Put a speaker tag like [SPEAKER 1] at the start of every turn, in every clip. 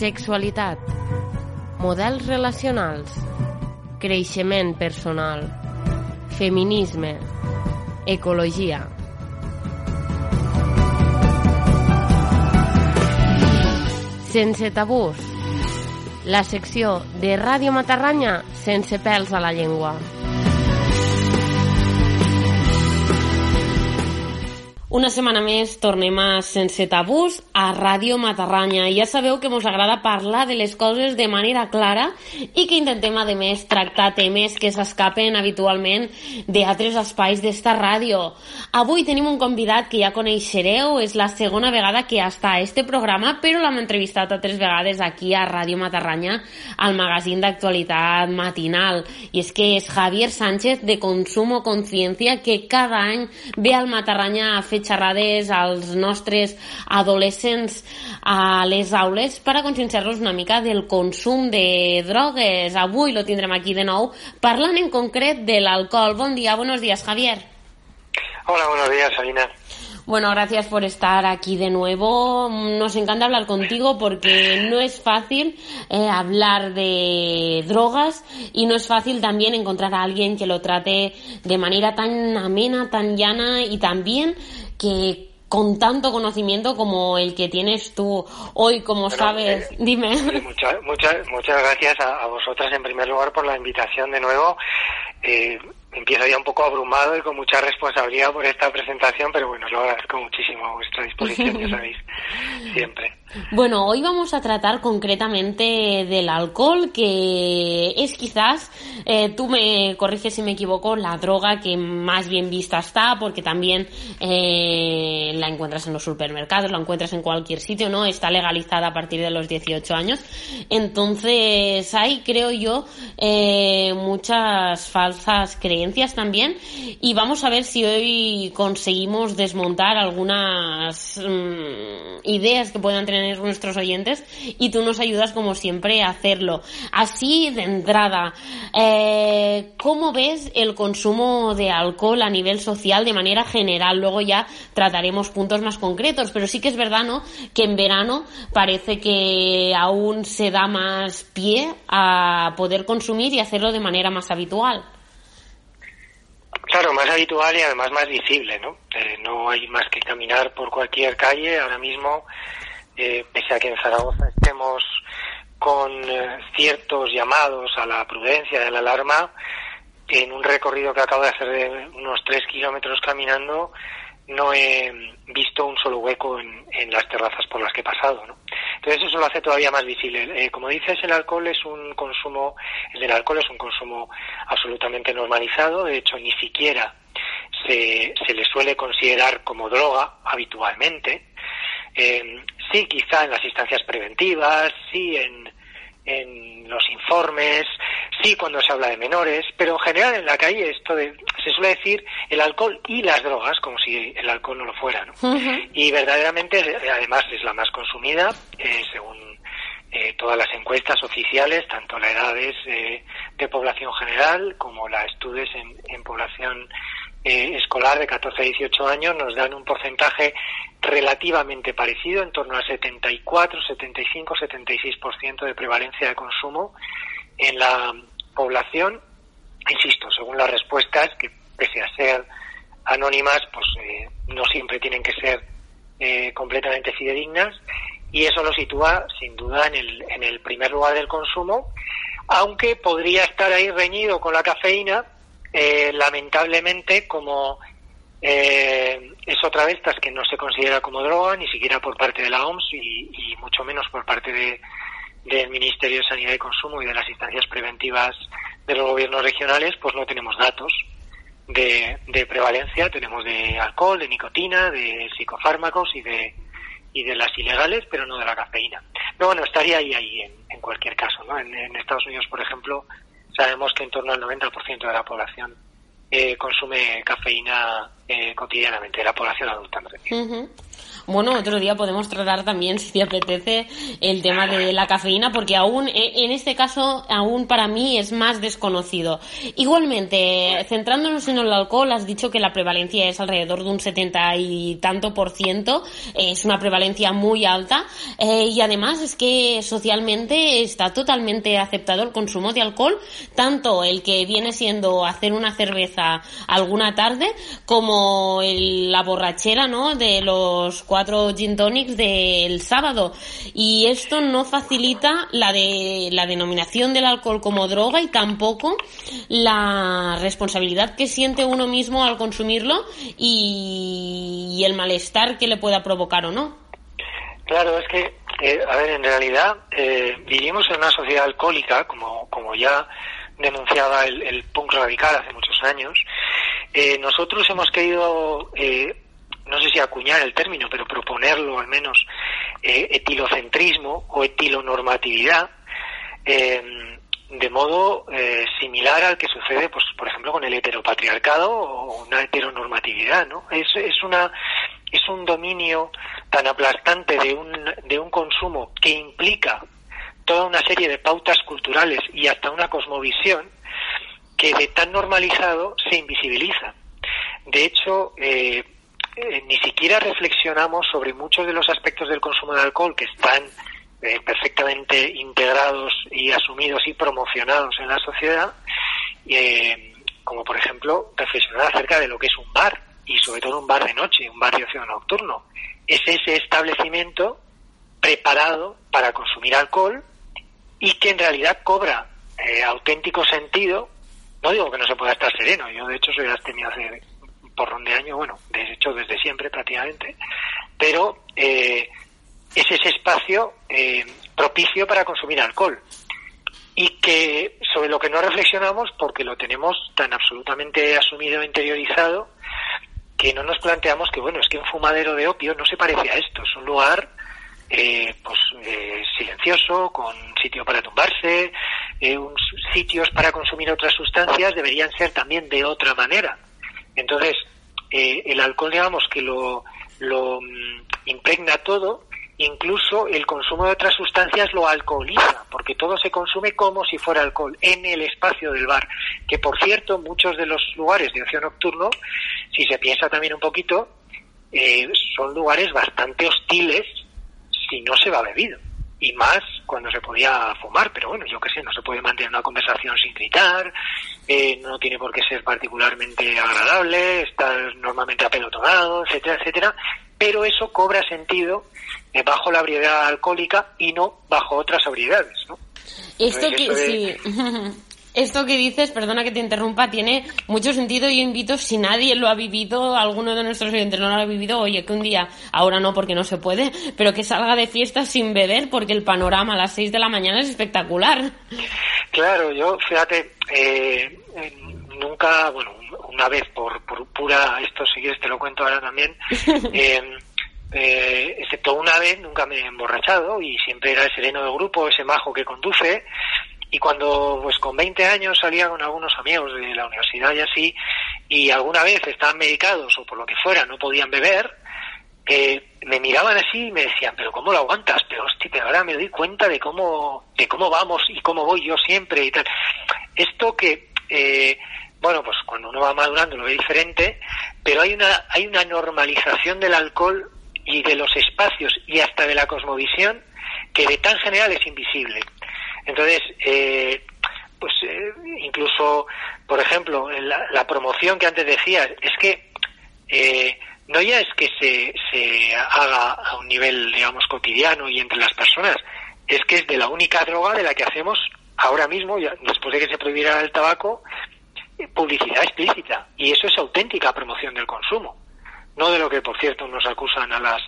[SPEAKER 1] sexualitat, models relacionals, creixement personal, feminisme, ecologia. Sense tabús, la secció de Ràdio Matarranya sense pèls a la llengua. Una setmana més tornem a Sense Tabús a Ràdio Matarranya. Ja sabeu que ens agrada parlar de les coses de manera clara i que intentem, a més, tractar temes que s'escapen habitualment d'altres espais d'esta ràdio. Avui tenim un convidat que ja coneixereu, és la segona vegada que està a este programa, però l'hem entrevistat altres vegades aquí a Ràdio Matarranya, al magazín d'actualitat matinal. I és que és Javier Sánchez de Consumo Conciencia, que cada any ve al Matarranya a fer fer xerrades als nostres adolescents a les aules per a conscienciar-los una mica del consum de drogues. Avui lo tindrem aquí de nou, parlant en concret de l'alcohol. Bon dia, buenos días, Javier.
[SPEAKER 2] Hola, buenos días, Sabina.
[SPEAKER 1] Bueno, gracias por estar aquí de nuevo. Nos encanta hablar contigo porque no es fácil eh, hablar de drogas y no es fácil también encontrar a alguien que lo trate de manera tan amena, tan llana y también que con tanto conocimiento como el que tienes tú hoy, como sabes.
[SPEAKER 2] Eh,
[SPEAKER 1] Dime.
[SPEAKER 2] Muchas, muchas, muchas gracias a, a, vosotras en primer lugar por la invitación de nuevo. Eh, empiezo ya un poco abrumado y con mucha responsabilidad por esta presentación, pero bueno, lo agradezco muchísimo a vuestra disposición, ya sabéis, siempre.
[SPEAKER 1] Bueno, hoy vamos a tratar concretamente del alcohol, que es quizás, eh, tú me corriges si me equivoco, la droga que más bien vista está, porque también eh, la encuentras en los supermercados, la encuentras en cualquier sitio, ¿no? Está legalizada a partir de los 18 años. Entonces, hay, creo yo, eh, muchas falsas creencias también, y vamos a ver si hoy conseguimos desmontar algunas mmm, ideas que puedan tener nuestros oyentes y tú nos ayudas como siempre a hacerlo. Así de entrada, eh, ¿cómo ves el consumo de alcohol a nivel social de manera general? Luego ya trataremos puntos más concretos, pero sí que es verdad, ¿no? Que en verano parece que aún se da más pie a poder consumir y hacerlo de manera más habitual.
[SPEAKER 2] Claro, más habitual y además más visible, ¿no? Eh, no hay más que caminar por cualquier calle ahora mismo pese a que en Zaragoza estemos con eh, ciertos llamados a la prudencia de la alarma, en un recorrido que acabo de hacer de unos tres kilómetros caminando, no he visto un solo hueco en, las terrazas por las que he pasado, ¿no? Entonces eso lo hace todavía más visible. Eh, como dices, el alcohol es un consumo, el alcohol es un consumo absolutamente normalizado, de hecho ni siquiera se le suele considerar como droga habitualmente. Eh, sí, quizá en las instancias preventivas, sí en, en los informes, sí cuando se habla de menores, pero en general en la calle esto de, se suele decir el alcohol y las drogas, como si el alcohol no lo fuera, ¿no? Uh -huh. Y verdaderamente, además, es la más consumida, eh, según eh, todas las encuestas oficiales, tanto la edades eh, de población general como la estudios en, en población eh, escolar de 14 a 18 años nos dan un porcentaje relativamente parecido, en torno a 74, 75, 76% de prevalencia de consumo en la población. Insisto, según las respuestas, que pese a ser anónimas, pues eh, no siempre tienen que ser eh, completamente fidedignas, y eso lo sitúa sin duda en el, en el primer lugar del consumo, aunque podría estar ahí reñido con la cafeína, eh, lamentablemente como eh, es otra de estas que no se considera como droga ni siquiera por parte de la OMS y, mucho menos por parte de, del Ministerio de Sanidad y Consumo y de las instancias preventivas de los gobiernos regionales, pues no tenemos datos de, prevalencia, tenemos de alcohol, de nicotina, de psicofármacos y de y de las ilegales, pero no de la cafeína. Pero bueno, estaría ahí, ahí en, en cualquier caso. ¿no? En, en Estados Unidos, por ejemplo, sabemos que en torno al 90% de la población eh, consume cafeína eh, cotidianamente, la población adulta.
[SPEAKER 1] Bueno, otro día podemos tratar también, si te apetece, el tema de la cafeína, porque aún, e, en este caso, aún para mí es más desconocido. Igualmente, centrándonos en el alcohol, has dicho que la prevalencia es alrededor de un 70 y tanto por ciento, es una prevalencia muy alta, eh, y además es que socialmente está totalmente aceptado el consumo de alcohol, tanto el que viene siendo hacer una cerveza alguna tarde, como la borrachera, ¿no? De los cuatro gin tonics del sábado. Y esto no facilita la de la denominación del alcohol como droga y tampoco la responsabilidad que siente uno mismo al consumirlo y, el malestar que le pueda provocar o no.
[SPEAKER 2] Claro, es que, eh, a ver, en realidad eh, vivimos en una sociedad alcohólica, como, como ya denunciaba el, punk radical hace muchos años. Eh, nosotros hemos querido eh, no sé si acuñar el término, pero proponerlo al menos, eh, etilocentrismo o etilonormatividad, eh, de modo eh, similar al que sucede, pues, por ejemplo, con el heteropatriarcado o una heteronormatividad, ¿no? Es, es una es un dominio tan aplastante de un, de un consumo que implica toda una serie de pautas culturales y hasta una cosmovisión que de tan normalizado se invisibiliza. De hecho, eh, eh, ni siquiera reflexionamos sobre muchos de los aspectos del consumo de alcohol que están eh, perfectamente integrados y asumidos y promocionados en la sociedad, como por ejemplo reflexionar acerca de lo que es un bar y sobre todo un bar de noche, un bar de ocio nocturno. Es ese establecimiento preparado para consumir alcohol y que en realidad cobra auténtico sentido. No digo que no se pueda estar sereno, yo de hecho soy abstenido hace porrón de año, bueno, de hecho desde siempre prácticamente, pero eh, es ese espacio eh, propicio para consumir alcohol y que sobre lo que no reflexionamos porque lo tenemos tan absolutamente asumido interiorizado que no nos planteamos que bueno es que un fumadero de opio no se parece a esto es un lugar eh, pues silencioso con sitio para tumbarse sitios para consumir otras sustancias deberían ser también de otra manera. Entonces, eh, el alcohol, digamos, que lo, lo mm, impregna todo, incluso el consumo de otras sustancias lo alcoholiza, porque todo se consume como si fuera alcohol en el espacio del bar, que por cierto muchos de los lugares de ocio nocturno, si se piensa también un poquito, eh, son lugares bastante hostiles si no se va bebido y más cuando se podía fumar, pero bueno, yo qué sé, no se puede mantener una conversación sin gritar, eh, no tiene por qué ser particularmente agradable, estar normalmente apelotonado, etcétera, etcétera, pero eso cobra sentido eh, bajo la ebriedad alcohólica y no bajo otras ebriedades, ¿no?
[SPEAKER 1] Esto que, sí. Esto que dices, perdona que te interrumpa, tiene mucho sentido. Yo invito, si nadie lo ha vivido, alguno de nuestros oyentes no lo ha vivido, oye, que un día, ahora no porque no se puede, pero que salga de fiesta sin beber porque el panorama a las 6 de la mañana es espectacular.
[SPEAKER 2] Claro, yo, fíjate, eh, nunca, bueno, una vez por, por pura, esto si quieres te lo cuento ahora también, eh, eh, excepto una vez, nunca me he emborrachado y siempre era el sereno del grupo, ese majo que conduce y cuando pues con 20 años salía con algunos amigos de la universidad y así, y alguna vez estaban medicados o por lo que fuera no podían beber, eh, me miraban así y me decían, pero ¿cómo lo aguantas? Pero hostia, pero ahora me doy cuenta de cómo, de cómo vamos y cómo voy yo siempre y tal. Esto que, eh, bueno, pues cuando uno va madurando lo ve diferente, pero hay una, hay una normalización del alcohol y de los espacios y hasta de la cosmovisión que de tan general es invisible. Entonces, eh, pues eh, incluso, por ejemplo, la, la, promoción que antes decía, es que eh, no ya es que se, se haga a un nivel, digamos, cotidiano y entre las personas, es que es de la única droga de la que hacemos ahora mismo, ya, después de que se prohibiera el tabaco, publicidad explícita. Y eso es auténtica promoción del consumo. No de lo que, por cierto, nos acusan a las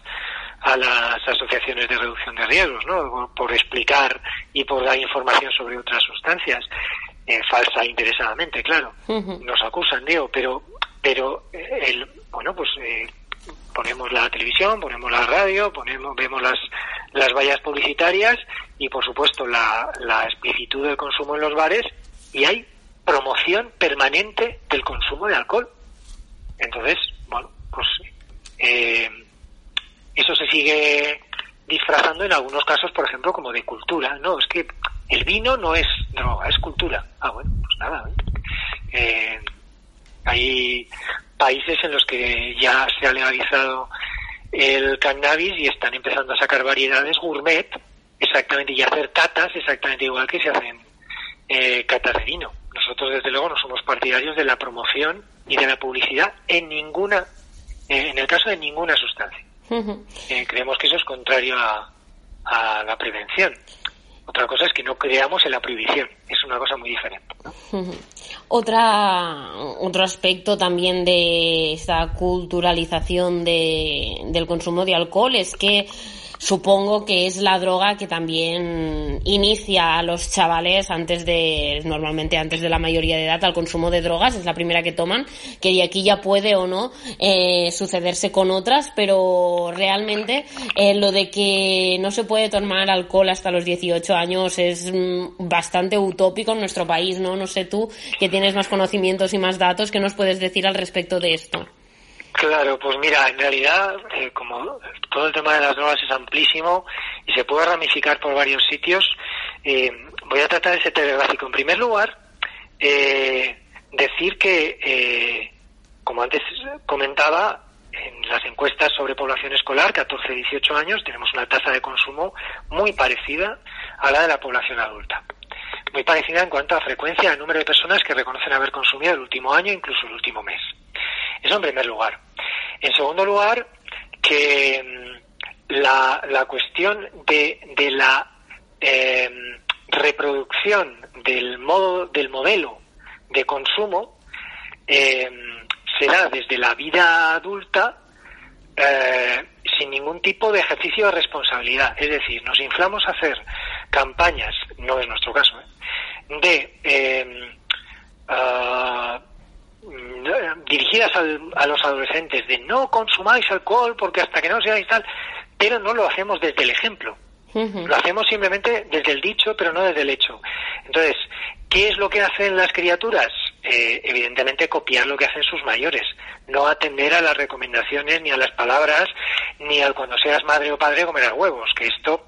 [SPEAKER 2] a las asociaciones de reducción de riesgos, ¿no? Por explicar y por dar información sobre otras sustancias, eh, falsa interesadamente, claro. Nos acusan, digo, pero, pero eh, el, bueno, pues eh, ponemos la televisión, ponemos la radio, ponemos, vemos las, las vallas publicitarias y, por supuesto, la, la explicitud del consumo en los bares y hay promoción permanente del consumo de alcohol. Entonces, pues eh, eso se sigue disfrazando en algunos casos, por ejemplo, como de cultura. No, es que el vino no es droga, es cultura. Ah, bueno, pues nada. ¿eh? hay países en los que ya se ha legalizado el cannabis y están empezando a sacar variedades gourmet exactamente y hacer catas exactamente igual que se hacen eh, catas de vino. Nosotros desde luego no somos partidarios de la promoción y de la publicidad en ninguna, eh, en el caso de ninguna sustancia. Eh, creemos que eso es contrario a, a, la prevención. Otra cosa es que no creamos en la prohibición. Es una cosa muy diferente.
[SPEAKER 1] Otra, otro aspecto también de esta culturalización de, del consumo de alcohol es que supongo que es la droga que también inicia a los chavales antes de, normalmente antes de la mayoría de edad, al consumo de drogas, es la primera que toman, que de aquí ya puede o no eh, sucederse con otras, pero realmente eh, lo de que no se puede tomar alcohol hasta los 18 años es mm, bastante utópico en nuestro país, ¿no? No sé tú, que tienes más conocimientos y más datos, ¿qué nos puedes decir al respecto de esto?
[SPEAKER 2] Claro, pues mira, en realidad, eh, como todo el tema de las drogas es amplísimo y se puede ramificar por varios sitios, eh, voy a tratar ese telegráfico. En primer lugar, eh, decir que, como antes comentaba, en las encuestas sobre población escolar, 14-18 años, tenemos una tasa de consumo muy parecida a la de la población adulta. Muy parecida en cuanto a frecuencia, al número de personas que reconocen haber consumido el último año, incluso el último mes. Eso en primer lugar. En segundo lugar, que mm, la, la cuestión de, de la em, reproducción del modo del modelo de consumo em, se da desde la vida adulta eh, sin ningún tipo de ejercicio de responsabilidad. Es decir, nos inflamos a hacer campañas, no es nuestro caso, ¿eh? de em, ah, dirigidas a los adolescentes de no consumáis alcohol porque hasta que no seáis tal, pero no lo hacemos desde el ejemplo. Lo hacemos simplemente desde el dicho, pero no desde el hecho. Entonces, ¿qué es lo que hacen las criaturas? Eh, evidentemente copiar lo que hacen sus mayores, no atender a las recomendaciones ni a las palabras, ni al cuando seas madre o padre comerás huevos, que esto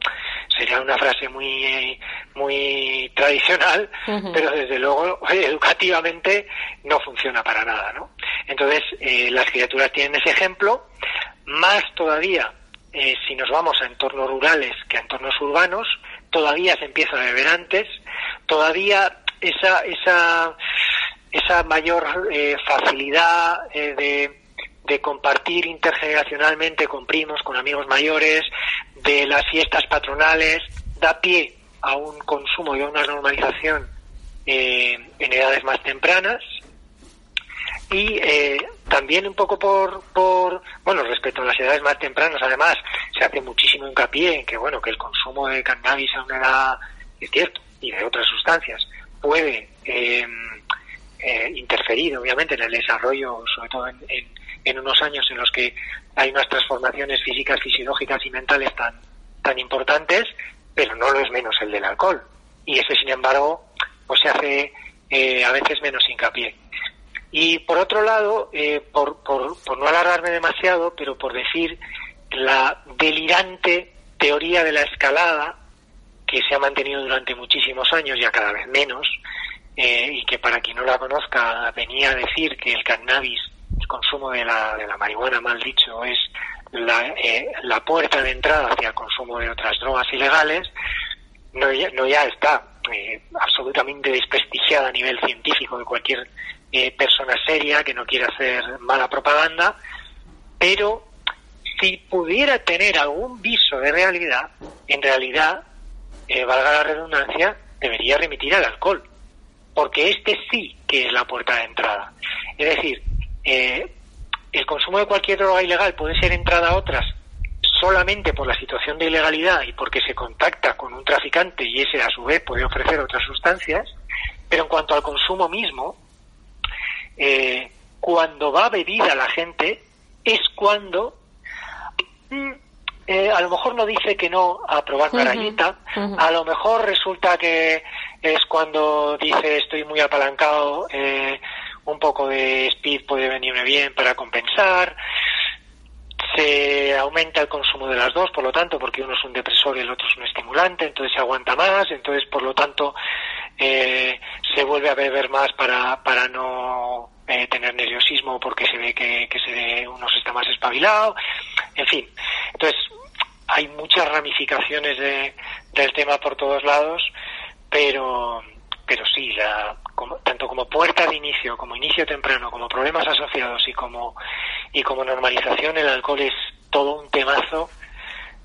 [SPEAKER 2] sería una frase muy muy tradicional, pero desde luego educativamente no funciona para nada, ¿no? Entonces eh, las criaturas tienen ese ejemplo, más todavía eh, si nos vamos a entornos rurales que a entornos urbanos, todavía se empieza a beber antes, todavía esa esa esa mayor eh, facilidad de, de compartir intergeneracionalmente con primos, con amigos mayores, de las fiestas patronales, da pie a un consumo y a una normalización eh, en edades más tempranas. Y eh, también un poco por, por, bueno, respecto a las edades más tempranas, además, se hace muchísimo hincapié en que, bueno, que el consumo de cannabis a una edad, es cierto, y de otras sustancias, puede eh, eh, interferir, obviamente, en el desarrollo, sobre todo en, en, unos años en los que hay unas transformaciones físicas, fisiológicas y mentales tan, tan importantes, pero no lo es menos el del alcohol. Y ese, sin embargo, pues se hace eh, a veces menos hincapié. Y por otro lado, eh, por, por, por no alargarme demasiado, pero por decir la delirante teoría de la escalada que se ha mantenido durante muchísimos años, ya cada vez menos, eh, y que para quien no la conozca venía a decir que el cannabis, el consumo de la, de la marihuana, mal dicho, es la, eh, la puerta de entrada hacia el consumo de otras drogas ilegales, no ya, no ya está eh, absolutamente desprestigiada a nivel científico de cualquier persona seria que no quiera hacer mala propaganda, pero si pudiera tener algún viso de realidad, en realidad, valga la redundancia, debería remitir al alcohol porque este sí que es la puerta de entrada. Es decir, eh, el consumo de cualquier droga ilegal puede ser entrada a otras solamente por la situación de ilegalidad y porque se contacta con un traficante y ese a su vez puede ofrecer otras sustancias, pero en cuanto al consumo mismo, eh, cuando va bebida la gente es cuando mm, eh, a lo mejor no dice que no a probar carayita, a lo mejor resulta que es cuando dice estoy muy apalancado, eh, un poco de speed puede venirme bien para compensar. se aumenta el consumo de las dos, por lo tanto, porque uno es un depresor y el otro es un estimulante, entonces se aguanta más, entonces, por lo tanto, eh, se vuelve a beber más para, para no eh, tener nerviosismo porque se ve que, que se uno se está más espabilado, en fin. Entonces, hay muchas ramificaciones de, del tema por todos lados, pero, pero sí, la, como, tanto como puerta de inicio, como inicio temprano, como problemas asociados y como, y como normalización, el alcohol es todo un temazo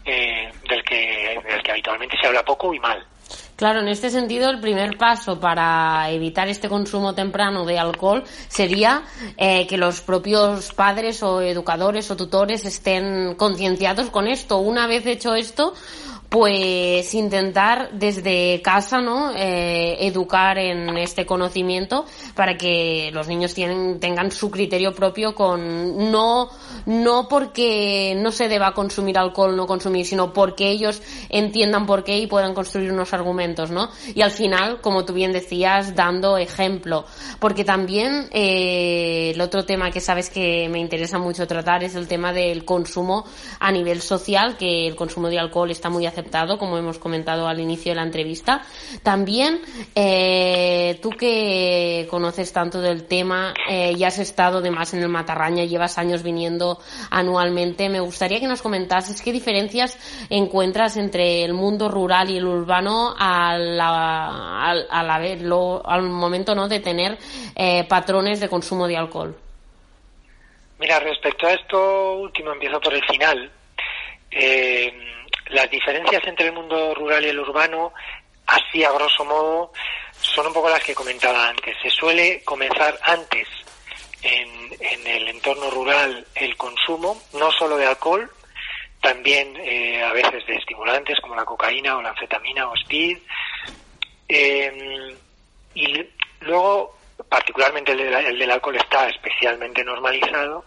[SPEAKER 2] eh, del, que, del que habitualmente se habla poco y mal.
[SPEAKER 1] Claro, en este sentido, el primer paso para evitar este consumo temprano de alcohol sería eh, que los propios padres o educadores o tutores estén concienciados con esto. Una vez hecho esto, pues intentar desde casa, ¿no? Eh, educar en este conocimiento para que los niños tengan su criterio propio con no no porque no se deba consumir alcohol, no consumir, sino porque ellos entiendan por qué y puedan construir unos argumentos, ¿no? Y al final, como tú bien decías, dando ejemplo, porque también eh, el otro tema que sabes que me interesa mucho tratar es el tema del consumo a nivel social, que el consumo de alcohol está muy como hemos comentado al inicio de la entrevista. También, eh, tú que conoces tanto del tema, eh, ya has estado además en el Matarraña, llevas años viniendo anualmente, me gustaría que nos comentases qué diferencias encuentras entre el mundo rural y el urbano al, al, al momento ¿no? de tener eh, patrones de consumo de alcohol.
[SPEAKER 2] Mira, respecto a esto último, empiezo por el final. Eh, las diferencias entre el mundo rural y el urbano, así a grosso modo, son un poco las que comentaba antes. Se suele comenzar antes en, el entorno rural el consumo, no solo de alcohol, también eh, a veces de estimulantes como la cocaína o la anfetamina o speed. Em, y luego, particularmente el del alcohol está especialmente normalizado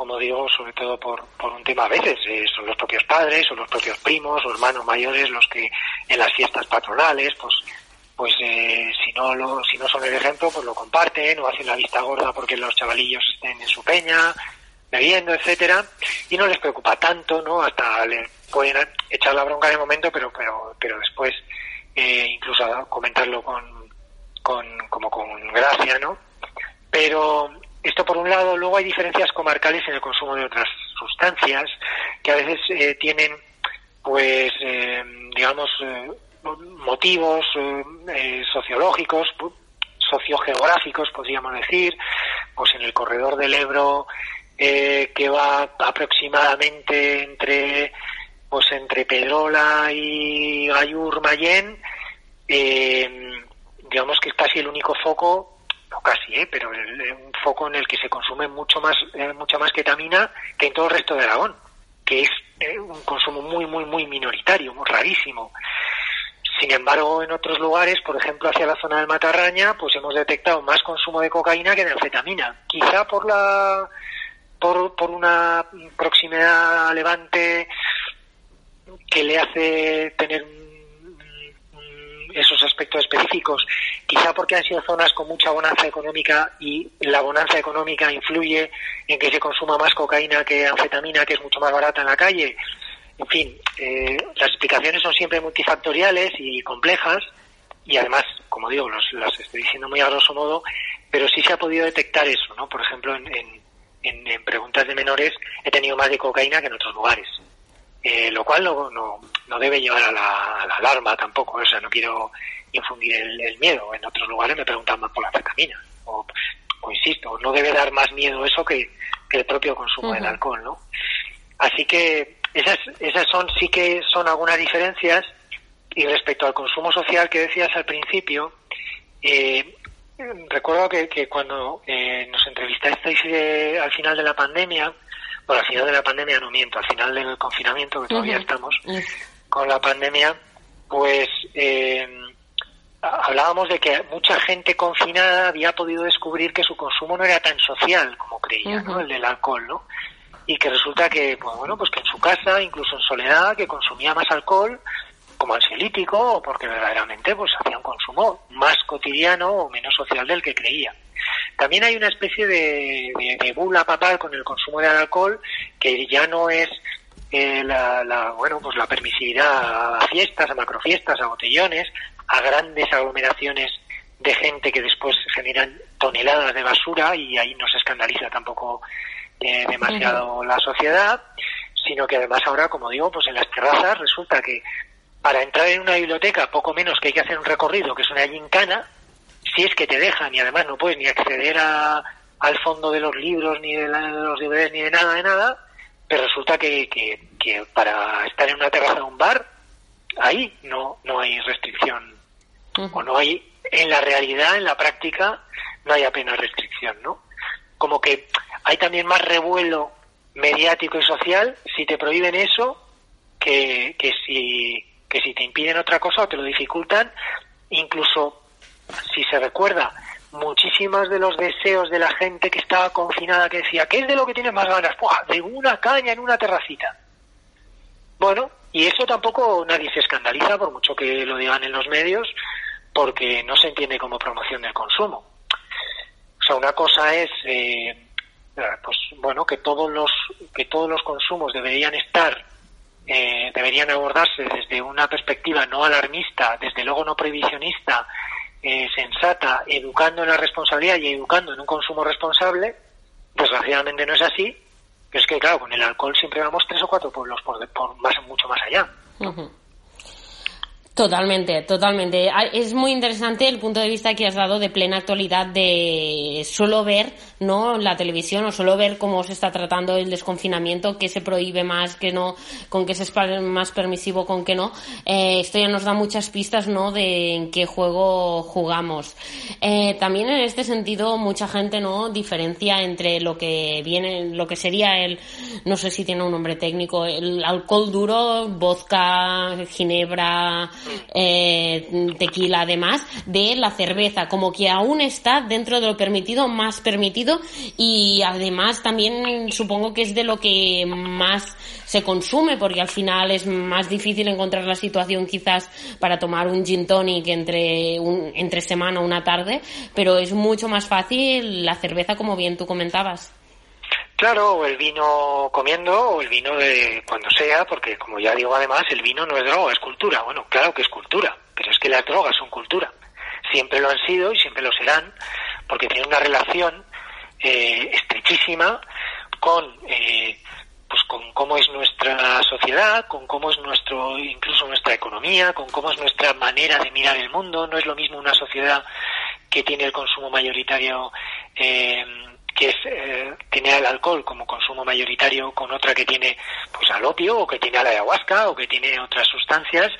[SPEAKER 2] como digo, sobre todo por, por un tema a veces, eh, son los propios padres o los propios primos o hermanos mayores los que en las fiestas patronales, pues pues eh, si no lo, si no son el ejemplo, pues lo comparten o hacen la vista gorda porque los chavalillos estén en su peña, bebiendo, etcétera, y no les preocupa tanto, ¿no? Hasta le pueden echar la bronca el momento, pero pero pero después eh, incluso comentarlo con, con como con gracia, ¿no? Pero esto por un lado, luego hay diferencias comarcales en el consumo de otras sustancias que a veces eh, tienen, pues, eh, digamos, eh, motivos sociológicos, sociogeográficos, podríamos decir, pues en el corredor del Ebro que va aproximadamente entre, pues entre Pedrola y Gallur Mayén, digamos que es casi el único foco casi, ¿eh? pero un foco en el que se consume mucho más, eh, mucha más ketamina que en todo el resto de Aragón, que es eh, un consumo muy, muy, muy minoritario, muy rarísimo. Sin embargo, en otros lugares, por ejemplo, hacia la zona del Matarraña, pues hemos detectado más consumo de cocaína que de anfetamina. Quizá por la, por, por una proximidad a Levante que le hace tener esos aspectos específicos, quizá porque han sido zonas con mucha bonanza económica y la bonanza económica influye en que se consuma más cocaína que anfetamina, que es mucho más barata en la calle. En fin, eh, las explicaciones son siempre multifactoriales y complejas y además, como digo, los, las estoy diciendo muy a grosso modo, pero sí se ha podido detectar eso, ¿no? Por ejemplo, en, en, en preguntas de menores he tenido más de cocaína que en otros lugares. Eh, lo cual no, no, no, debe llevar a la, alarma tampoco, o sea, no quiero infundir el, miedo. En otros lugares me preguntan más por la fetamina, o, insisto, no debe dar más miedo eso que, el propio consumo del alcohol, ¿no? Así que esas, esas son, sí que son algunas diferencias, y respecto al consumo social que decías al principio, eh, recuerdo que, que cuando eh, nos entrevistasteis eh, al final de la pandemia, al final de la pandemia no miento, al final del confinamiento, que todavía estamos con la pandemia, pues eh, hablábamos de que mucha gente confinada había podido descubrir que su consumo no era tan social como creía, ¿no? El del alcohol, ¿no? Y que resulta que, pues bueno, pues que en su casa, incluso en soledad, que consumía más alcohol como ansiolítico o porque verdaderamente pues hacía un consumo más cotidiano o menos social del que creía. También hay una especie de, de, bula papal con el consumo del alcohol que ya no es eh, la, la, bueno, pues la permisividad a fiestas, a macrofiestas, a botellones, a grandes aglomeraciones de gente que después generan toneladas de basura y ahí no se escandaliza tampoco eh, demasiado la sociedad, sino que además ahora, como digo, pues en las terrazas resulta que para entrar en una biblioteca poco menos que hay que hacer un recorrido, que es una gincana, si es que te dejan y además no puedes ni acceder a, al fondo de los libros, ni de, los DVDs, ni de nada, de nada, pero resulta que, que, para estar en una terraza de un bar, ahí no, no hay restricción, o no hay, en la realidad, en la práctica, no hay apenas restricción, ¿no? Como que hay también más revuelo mediático y social si te prohíben eso que, que si que si te impiden otra cosa o te lo dificultan, incluso si se recuerda muchísimos de los deseos de la gente que estaba confinada que decía, ¿qué es de lo que tienes más ganas? de una caña en una terracita. Bueno, y eso tampoco nadie se escandaliza, por mucho que lo digan en los medios, porque no se entiende como promoción del consumo. O sea, una cosa es, eh, pues bueno, que todos los que todos los consumos deberían estar eh, deberían abordarse desde una perspectiva no alarmista, desde luego no prohibicionista, eh, sensata, educando en la responsabilidad y educando en un consumo responsable, desgraciadamente no es así, pero es que claro, con el alcohol siempre vamos tres o cuatro pueblos por, por más, mucho más allá.
[SPEAKER 1] Totalmente, totalmente. Es muy interesante el punto de vista que has dado de plena actualidad de solo ver, ¿no? La televisión o solo ver cómo se está tratando el desconfinamiento, qué se prohíbe más, qué no, con qué se es más permisivo, con qué no. Eh, esto ya nos da muchas pistas, ¿no? De en qué juego jugamos. Eh, también en este sentido, mucha gente, ¿no? Diferencia entre lo que viene, lo que sería el, no sé si tiene un nombre técnico, el alcohol duro, vodka, ginebra, eh, tequila además de la cerveza, como que aún está dentro de lo permitido, más permitido y además también supongo que es de lo que más se consume porque al final es más difícil encontrar la situación quizás para tomar un gin tonic entre, un, entre semana o una tarde, pero es mucho más fácil la cerveza como bien tú comentabas.
[SPEAKER 2] Claro, o el vino comiendo, o el vino de cuando sea, porque como ya digo además, el vino no es droga, es cultura. Bueno, claro que es cultura, pero es que las drogas son cultura. Siempre lo han sido y siempre lo serán, porque tienen una relación eh, estrechísima con, eh, pues con cómo es nuestra sociedad, con cómo es nuestro, incluso nuestra economía, con cómo es nuestra manera de mirar el mundo. No es lo mismo una sociedad que tiene el consumo mayoritario eh, que es, eh, tiene el alcohol como consumo mayoritario con otra que tiene pues al opio o que tiene a la ayahuasca o que tiene otras sustancias,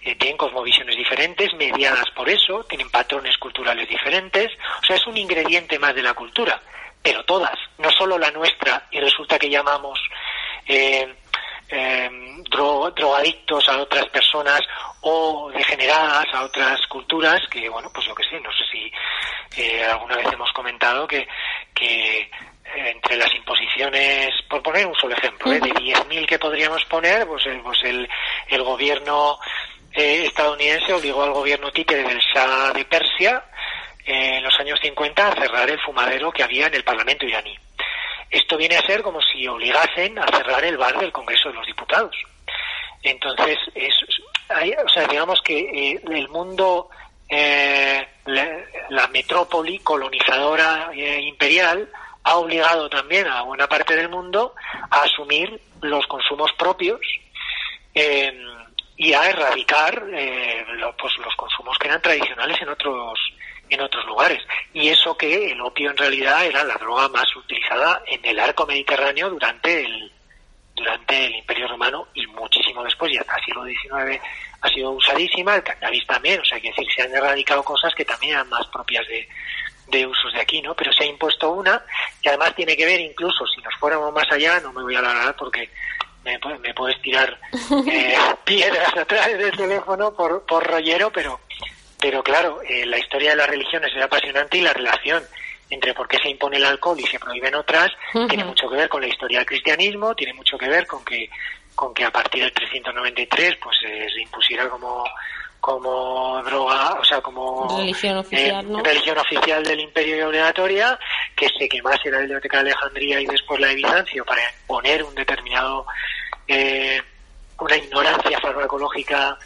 [SPEAKER 2] eh, tienen cosmovisiones diferentes, mediadas por eso, tienen patrones culturales diferentes, o sea, es un ingrediente más de la cultura, pero todas, no solo la nuestra, y resulta que llamamos eh, eh, drogadictos a otras personas o degeneradas a otras culturas que, bueno, pues lo que sé, no sé si eh, alguna vez hemos comentado que, que eh, entre las imposiciones, por poner un solo ejemplo, ¿eh? de 10.000 que podríamos poner, pues, el, pues el, el gobierno eh, estadounidense obligó al gobierno títere del Shah de Persia en los años 50 a cerrar el fumadero que había en el Parlamento iraní. Esto viene a ser como si obligasen a cerrar el bar del Congreso de los Diputados. Entonces, es, o sea, digamos que eh, el mundo, eh, la, metrópoli colonizadora eh, imperial ha obligado también a buena parte del mundo a asumir los consumos propios y a erradicar pues, los consumos que eran tradicionales en otros en otros lugares. Y eso que el opio en realidad era la droga más utilizada en el arco mediterráneo durante el, durante el Imperio Romano y muchísimo después, y hasta el siglo XIX ha sido usadísima, el cannabis también, o sea, que decir, se han erradicado cosas que también eran más propias de, de usos de aquí, ¿no? Pero se ha impuesto una, y además tiene que ver incluso, si nos fuéramos más allá, no me voy a alargar porque me, me puedes tirar eh, piedras atrás del teléfono por, por rollero, pero, pero claro, eh, la historia de las religiones es apasionante y la relación entre por qué se impone el alcohol y se prohíben otras, tiene mucho que ver con la historia del cristianismo, tiene mucho que ver con que, con que a partir del 393 pues se impusiera como, como droga, o sea, como
[SPEAKER 1] religión oficial,
[SPEAKER 2] eh, religión oficial del Imperio y obligatoria, que se quemase la Biblioteca de Alejandría y después la de Bizancio para poner un determinado, eh, una ignorancia farmacológica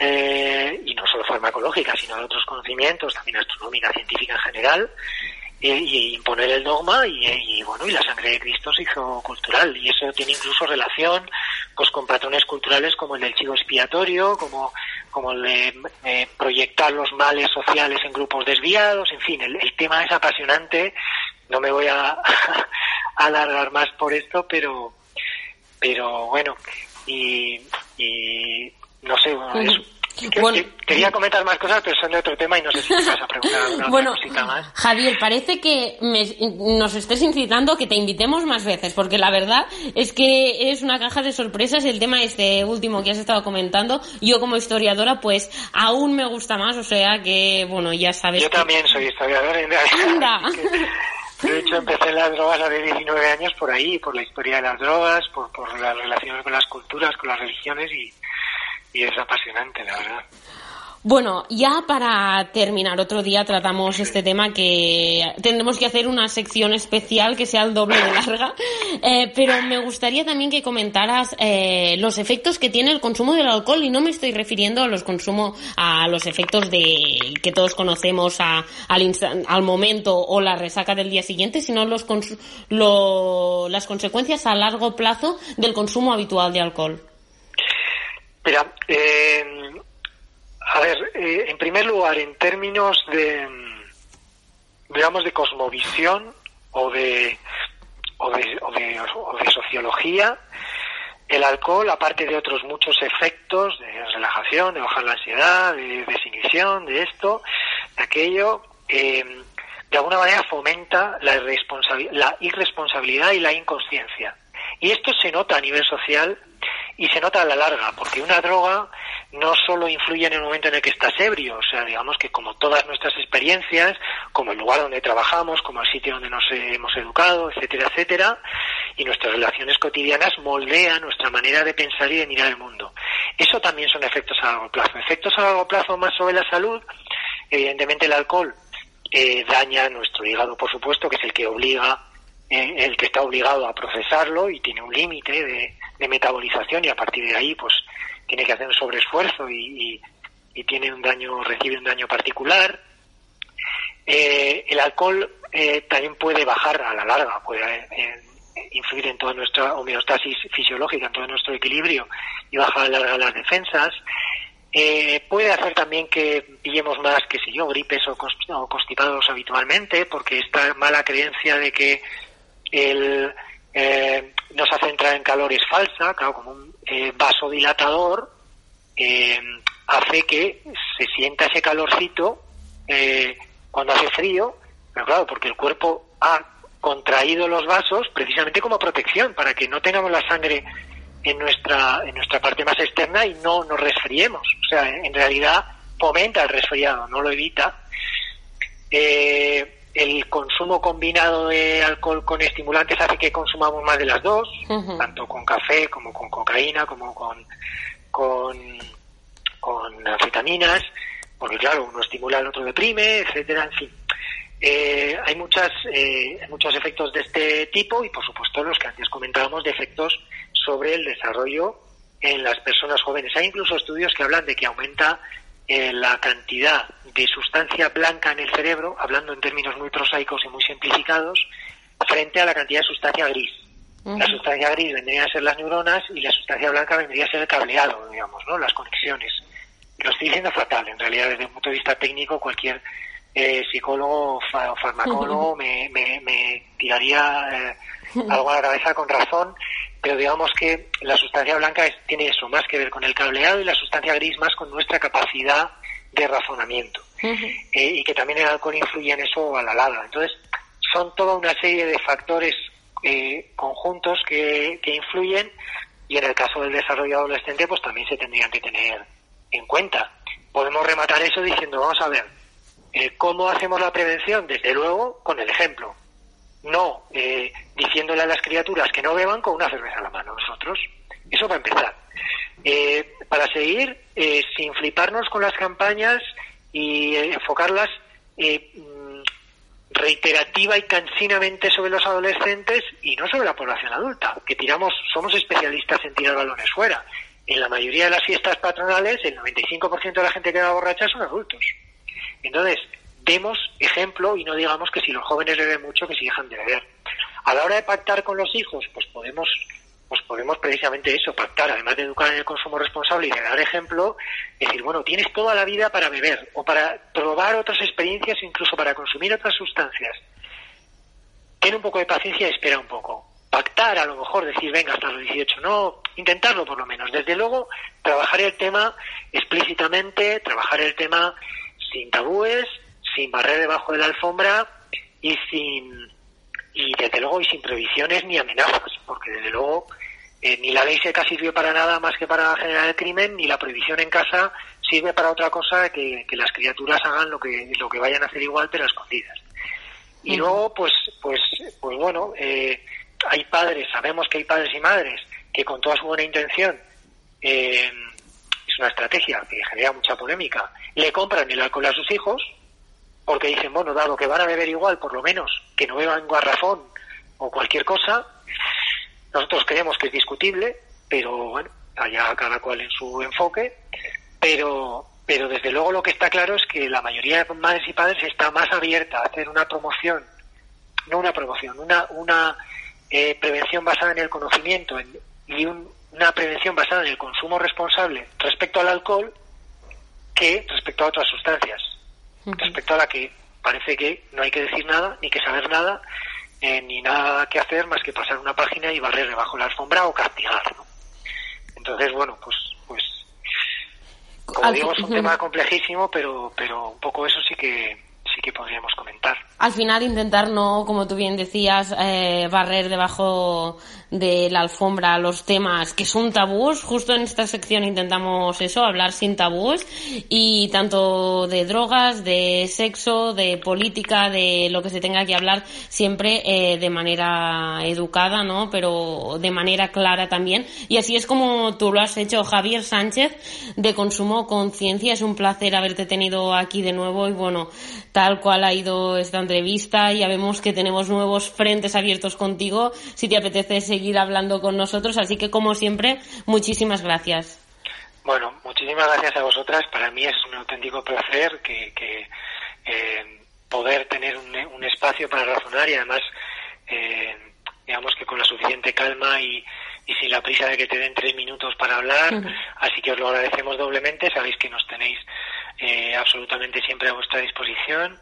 [SPEAKER 2] eh, y no solo farmacológica, sino de otros conocimientos, también astronómica, científica en general, y, imponer el dogma y, bueno y la sangre de Cristo se hizo cultural. Y eso tiene incluso relación pues con patrones culturales como el del chivo expiatorio como como el de proyectar los males sociales en grupos desviados. En fin el, tema es apasionante. No me voy a, alargar más por esto pero pero bueno y, y no sé es, quería comentar más cosas, pero son de otro tema y no sé si me vas a preguntar alguna bueno, cosita más.
[SPEAKER 1] Javier, parece que nos estés incitando a que te invitemos más veces, porque la verdad es que es una caja de sorpresas el tema este último que has estado comentando. Yo como historiadora, pues aún me gusta más, o sea que, bueno, ya sabes.
[SPEAKER 2] Yo también soy historiador en realidad. De hecho, empecé en las drogas a de 19 años por ahí, por la historia de las drogas, por, por las relaciones con las culturas, con las religiones y, y es apasionante, la verdad.
[SPEAKER 1] Bueno, ya para terminar, otro día tratamos este tema que tendremos que hacer una sección especial que sea el doble de larga, eh, pero me gustaría también que comentaras eh, los efectos que tiene el consumo del alcohol y no me estoy refiriendo a los consumo a los efectos de que todos conocemos a, al, al momento o la resaca del día siguiente, sino los lo, las consecuencias a largo plazo del consumo habitual de alcohol.
[SPEAKER 2] Mira, eh, a ver, eh, en primer lugar, en términos de, digamos, de cosmovisión o de, o de, o de, sociología, el alcohol, aparte de otros muchos efectos de relajación, de bajar la ansiedad, de desinhibición, de esto, de aquello, eh, de alguna manera fomenta la, la irresponsabilidad y la inconsciencia. Y esto se nota a nivel social y se nota a la larga, porque una droga no solo influye en el momento en el que estás ebrio, o sea, digamos que como todas nuestras experiencias, como el lugar donde trabajamos, como el sitio donde nos hemos educado, etcétera, etcétera, y nuestras relaciones cotidianas moldean nuestra manera de pensar y de mirar el mundo. Eso también son efectos a largo plazo. Efectos a largo plazo más sobre la salud, evidentemente el alcohol eh, daña nuestro hígado, por supuesto, que es el que obliga eh, el que está obligado a procesarlo y tiene un límite de, metabolización y a partir de ahí pues tiene que hacer un sobreesfuerzo y, tiene un daño, recibe un daño particular. Eh, el alcohol eh, también puede bajar a la larga, puede influir en toda nuestra homeostasis fisiológica, en todo nuestro equilibrio y bajar a la larga las defensas. puede hacer también que pillemos más, que sé yo, gripes o constipados habitualmente, porque esta mala creencia de que el, eh, nos hace entrar en calor es falsa, claro, como un eh, vasodilatador, eh, hace que se sienta ese calorcito eh, cuando hace frío, pero claro, porque el cuerpo ha contraído los vasos precisamente como protección, para que no tengamos la sangre en nuestra, en nuestra parte más externa y no nos resfriemos. O sea, en realidad fomenta el resfriado, no lo evita. Eh, el consumo combinado de alcohol con estimulantes hace que consumamos más de las dos, tanto con café como con cocaína, como con, con, con vitaminas, porque claro, uno estimula, el otro deprime, etcétera, en fin. Eh, hay muchas, eh, muchos efectos de este tipo y por supuesto los que antes comentábamos de efectos sobre el desarrollo en las personas jóvenes. Hay incluso estudios que hablan de que aumenta eh, la cantidad de sustancia blanca en el cerebro, hablando en términos muy prosaicos y muy simplificados, frente a la cantidad de sustancia gris. La sustancia gris vendría a ser las neuronas y la sustancia blanca vendría a ser el cableado, digamos, ¿no? Las conexiones. Lo estoy diciendo fatal, en realidad desde un punto de vista técnico cualquier eh, psicólogo o farmacólogo me, me, tiraría eh, algo a la cabeza con razón, pero digamos que la sustancia blanca tiene eso, más que ver con el cableado y la sustancia gris más con nuestra capacidad de razonamiento. Eh, y que también el alcohol influye en eso a la larga. Entonces, son toda una serie de factores eh, conjuntos que, que influyen y en el caso del desarrollo adolescente pues también se tendrían que tener en cuenta. Podemos rematar eso diciendo, vamos a ver, eh, ¿cómo hacemos la prevención? Desde luego, con el ejemplo no eh, diciéndole a las criaturas que no beban con una cerveza a la mano nosotros. Eso va a empezar. Eh, para seguir, eh, sin fliparnos con las campañas y eh, enfocarlas mm, reiterativa y cansinamente sobre los adolescentes y no sobre la población adulta, que tiramos, somos especialistas en tirar balones fuera. En la mayoría de las fiestas patronales, el 95% de la gente que va borracha son adultos. Entonces, demos ejemplo y no digamos que si los jóvenes beben mucho, que si dejan de beber. A la hora de pactar con los hijos, pues podemos pues podemos precisamente eso, pactar, además de educar en el consumo responsable y de dar ejemplo, decir, bueno, tienes toda la vida para beber o para probar otras experiencias, incluso para consumir otras sustancias. Ten un poco de paciencia y espera un poco. Pactar, a lo mejor, decir, venga, hasta los 18, no, intentarlo por lo menos. Desde luego, trabajar el tema explícitamente, trabajar el tema sin tabúes, sin barrer debajo de la alfombra y sin y desde luego y sin previsiones ni amenazas, porque desde luego eh, ni la ley seca sirvió para nada más que para generar el crimen, ni la prohibición en casa sirve para otra cosa que, que las criaturas hagan lo que, lo que vayan a hacer igual, pero escondidas. Y luego, pues, pues, pues bueno, eh, hay padres, sabemos que hay padres y madres que con toda su buena intención, eh, es una estrategia que genera mucha polémica, le compran el alcohol a sus hijos, porque dicen, bueno, dado que van a beber igual, por lo menos que no beban garrafón o cualquier cosa, nosotros creemos que es discutible, pero bueno, allá cada cual en su enfoque, pero, pero desde luego lo que está claro es que la mayoría de madres y padres está más abierta a hacer una promoción, no una promoción, una, una eh, prevención basada en el conocimiento y una prevención basada en el consumo responsable respecto al alcohol que respecto a otras sustancias respecto a la que parece que no hay que decir nada, ni que saber nada, eh, ni nada que hacer más que pasar una página y barrer debajo la alfombra o castigar. Entonces, bueno, pues, pues como digo, es un tema complejísimo, pero, pero un poco eso sí que, sí que podríamos comentar.
[SPEAKER 1] Al final intentar no, como tú bien decías, eh, barrer debajo de la alfombra los temas que son tabús. Justo en esta sección intentamos eso, hablar sin tabús y tanto de drogas, de sexo, de política, de lo que se tenga que hablar siempre eh, de manera educada, ¿no? Pero de manera clara también. Y así es como tú lo has hecho, Javier Sánchez, de Consumo Conciencia. Es un placer haberte tenido aquí de nuevo y bueno, tal cual ha ido esta entrevista. Ya vemos que tenemos nuevos frentes abiertos contigo. Si te apetece seguir hablando con nosotros. Así que, como siempre, muchísimas gracias.
[SPEAKER 2] Bueno, muchísimas gracias a vosotras. Para mí es un auténtico placer que, eh, poder tener un, espacio para razonar y además, eh, digamos que con la suficiente calma y, sin la prisa de que te den tres minutos para hablar. Así que os lo agradecemos doblemente. Sabéis que nos tenéis eh, absolutamente siempre a vuestra disposición.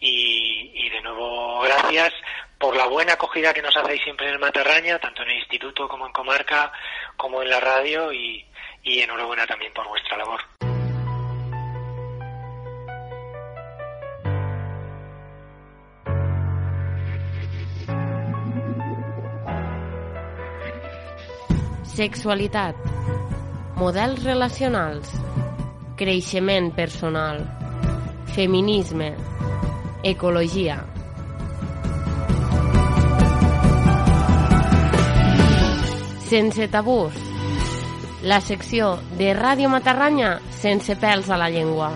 [SPEAKER 2] Y, de nuevo, gracias por la buena acogida que nos hacéis siempre en el Matarraña, tanto en el instituto como en comarca, como en la radio, y, y enhorabuena también por vuestra labor.
[SPEAKER 1] Sexualitat, models relacionals, creixement personal, feminisme, ecologia Sense tabús. La secció de Ràdio Matarranya sense pèls a la llengua.